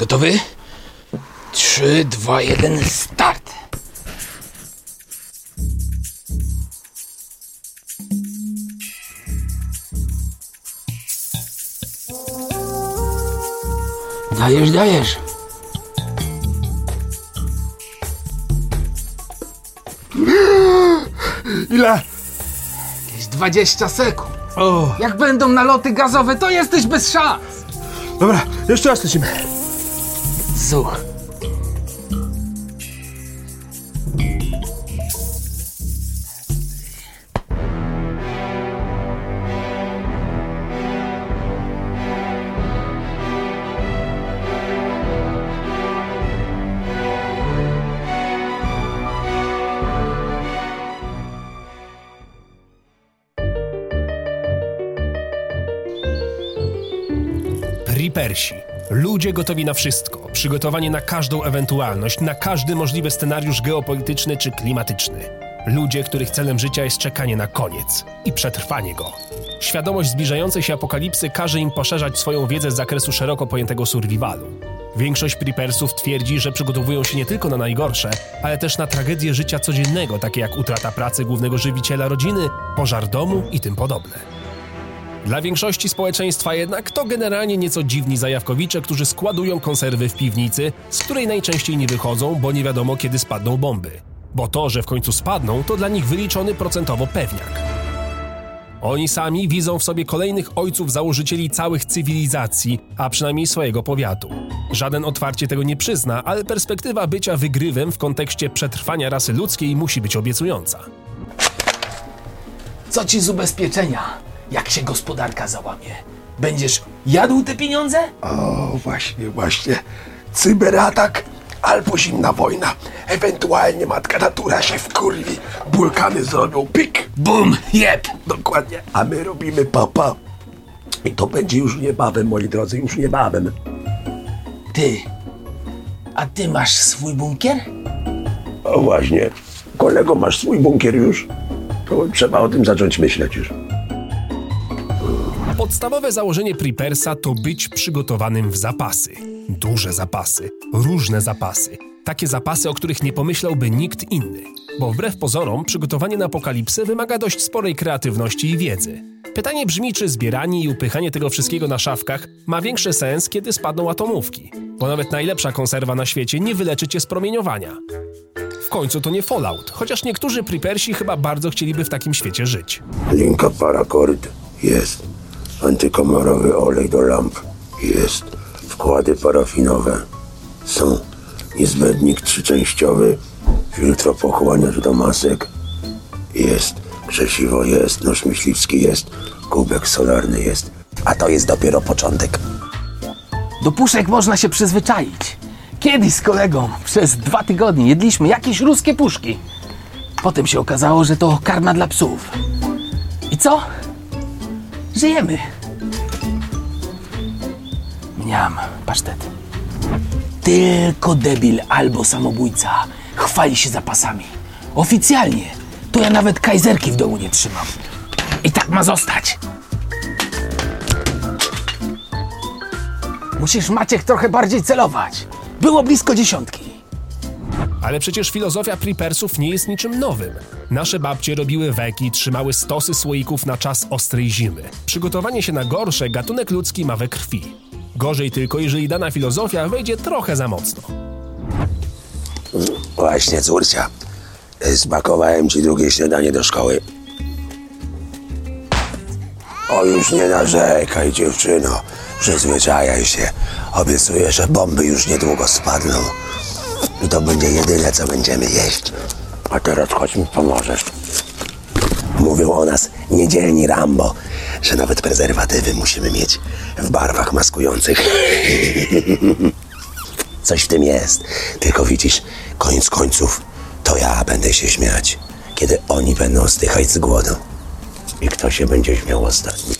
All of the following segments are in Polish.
Gotowy? Trzy, dwa, jeden, start! Dajesz, dajesz. Ile? Jakieś 20 sekund. O, Jak będą naloty gazowe, to jesteś bez szans. dobra, jeszcze raz lecimy. Zuch. Reapersi. Ludzie gotowi na wszystko, przygotowani na każdą ewentualność, na każdy możliwy scenariusz geopolityczny czy klimatyczny. Ludzie, których celem życia jest czekanie na koniec i przetrwanie go. Świadomość zbliżającej się apokalipsy każe im poszerzać swoją wiedzę z zakresu szeroko pojętego survivalu. Większość prepersów twierdzi, że przygotowują się nie tylko na najgorsze, ale też na tragedie życia codziennego, takie jak utrata pracy głównego żywiciela rodziny, pożar domu i tym podobne. Dla większości społeczeństwa jednak to generalnie nieco dziwni zajawkowicze, którzy składują konserwy w piwnicy, z której najczęściej nie wychodzą, bo nie wiadomo kiedy spadną bomby. Bo to, że w końcu spadną, to dla nich wyliczony procentowo pewniak. Oni sami widzą w sobie kolejnych ojców założycieli całych cywilizacji, a przynajmniej swojego powiatu. Żaden otwarcie tego nie przyzna, ale perspektywa bycia wygrywem w kontekście przetrwania rasy ludzkiej musi być obiecująca. Co ci z ubezpieczenia, jak się gospodarka załamie? Będziesz jadł te pieniądze? O, właśnie, właśnie. Cyberatak albo zimna wojna. Ewentualnie matka natura się wkurwi. Wulkany zrobią pik. Bum, jeb! Dokładnie. A my robimy papa. I to będzie już niebawem, moi drodzy, już niebawem. Ty, a ty masz swój bunkier? O właśnie. Kolego, masz swój bunkier już? To trzeba o tym zacząć myśleć już. Podstawowe założenie Prepersa to być przygotowanym w zapasy. Duże zapasy, różne zapasy. Takie zapasy, o których nie pomyślałby nikt inny. Bo wbrew pozorom, przygotowanie na apokalipsę wymaga dość sporej kreatywności i wiedzy. Pytanie brzmi, czy zbieranie i upychanie tego wszystkiego na szafkach ma większy sens, kiedy spadną atomówki. Bo nawet najlepsza konserwa na świecie nie wyleczy cię z promieniowania. W końcu to nie Fallout, chociaż niektórzy Prepersi chyba bardzo chcieliby w takim świecie żyć. Linka paracord jest. Antykomorowy olej do lamp jest. Wkłady parafinowe są. Niezbędnik trzyczęściowy, filtropochłaniacz do masek jest. Krzesiwo jest, nóż myśliwski jest, kubek solarny jest. A to jest dopiero początek. Do puszek można się przyzwyczaić. Kiedyś z kolegą przez dwa tygodnie jedliśmy jakieś ruskie puszki. Potem się okazało, że to karma dla psów. I co? Żyjemy. Mniam, pasztet. Tylko debil albo samobójca chwali się zapasami. Oficjalnie to ja nawet kajzerki w domu nie trzymam. I tak ma zostać. Musisz Maciek trochę bardziej celować. Było blisko dziesiątki. Ale przecież filozofia Prepersów nie jest niczym nowym. Nasze babcie robiły weki, trzymały stosy słoików na czas ostrej zimy. Przygotowanie się na gorsze gatunek ludzki ma we krwi. Gorzej tylko, jeżeli dana filozofia wejdzie trochę za mocno. Właśnie, córcia. Spakowałem ci drugie śniadanie do szkoły. O, już nie narzekaj, dziewczyno. Przyzwyczajaj się. Obiecuję, że bomby już niedługo spadną. I to będzie jedyne, co będziemy jeść. A teraz chodź mi pomożesz. Mówią o nas niedzielni Rambo, że nawet prezerwatywy musimy mieć w barwach maskujących. Coś w tym jest. Tylko widzisz, koniec końców, to ja będę się śmiać, kiedy oni będą zdychać z głodu. I kto się będzie śmiał ostatni?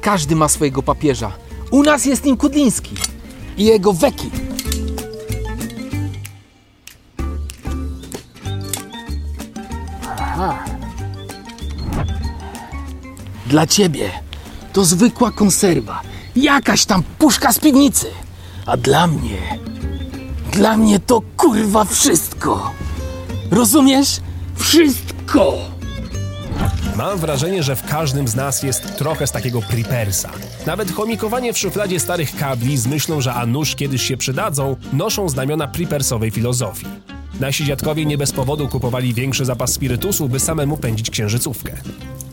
Każdy ma swojego papieża. U nas jest nim Kudliński i jego weki. Aha. Dla ciebie to zwykła konserwa. Jakaś tam puszka z piwnicy. A dla mnie, dla mnie to kurwa wszystko. Rozumiesz? Wszystko. Mam wrażenie, że w każdym z nas jest trochę z takiego prepersa. Nawet chomikowanie w szufladzie starych kabli z myślą, że a nuż kiedyś się przydadzą, noszą znamiona prepersowej filozofii. Nasi dziadkowie nie bez powodu kupowali większy zapas spirytusu, by samemu pędzić księżycówkę.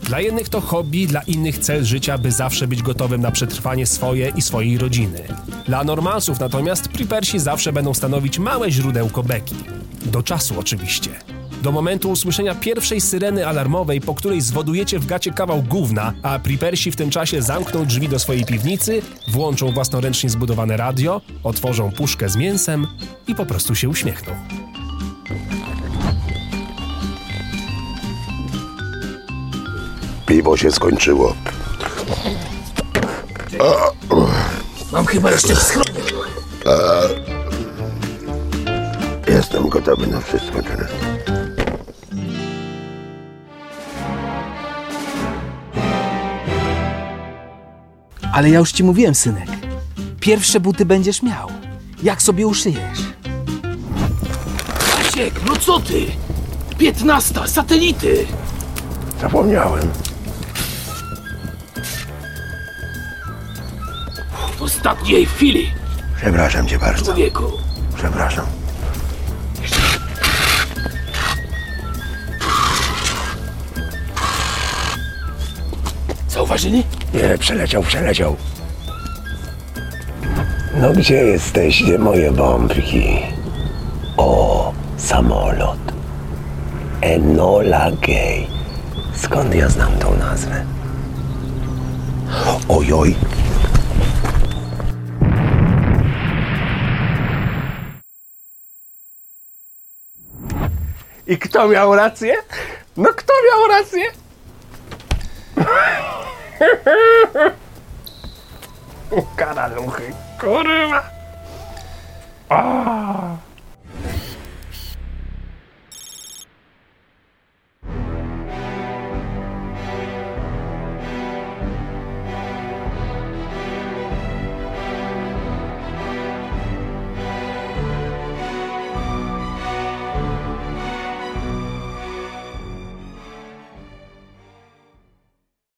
Dla jednych to hobby, dla innych cel życia, by zawsze być gotowym na przetrwanie swoje i swojej rodziny. Dla normalsów natomiast prepersi zawsze będą stanowić małe źródełko beki. Do czasu oczywiście. Do momentu usłyszenia pierwszej syreny alarmowej, po której zwodujecie w gacie kawał gówna, a prepersi w tym czasie zamkną drzwi do swojej piwnicy, włączą własnoręcznie zbudowane radio, otworzą puszkę z mięsem i po prostu się uśmiechną. Piwo się skończyło. Mam chyba jeszcze w schronie. Jestem gotowy na wszystko teraz. Ale ja już ci mówiłem, synek. Pierwsze buty będziesz miał. Jak sobie uszyjesz? Asiek, no co ty? Piętnasta, satelity! Zapomniałem. W ostatniej chwili, Przepraszam cię bardzo. człowieku. Przepraszam. Zauważyli? Nie, przeleciał, przeleciał. No gdzie jesteście, moje bombki? O, samolot. Enola Gay. Skąd ja znam tą nazwę? Ojoj. I kto miał rację? No kto miał rację? Karaluchy, kurwa. A.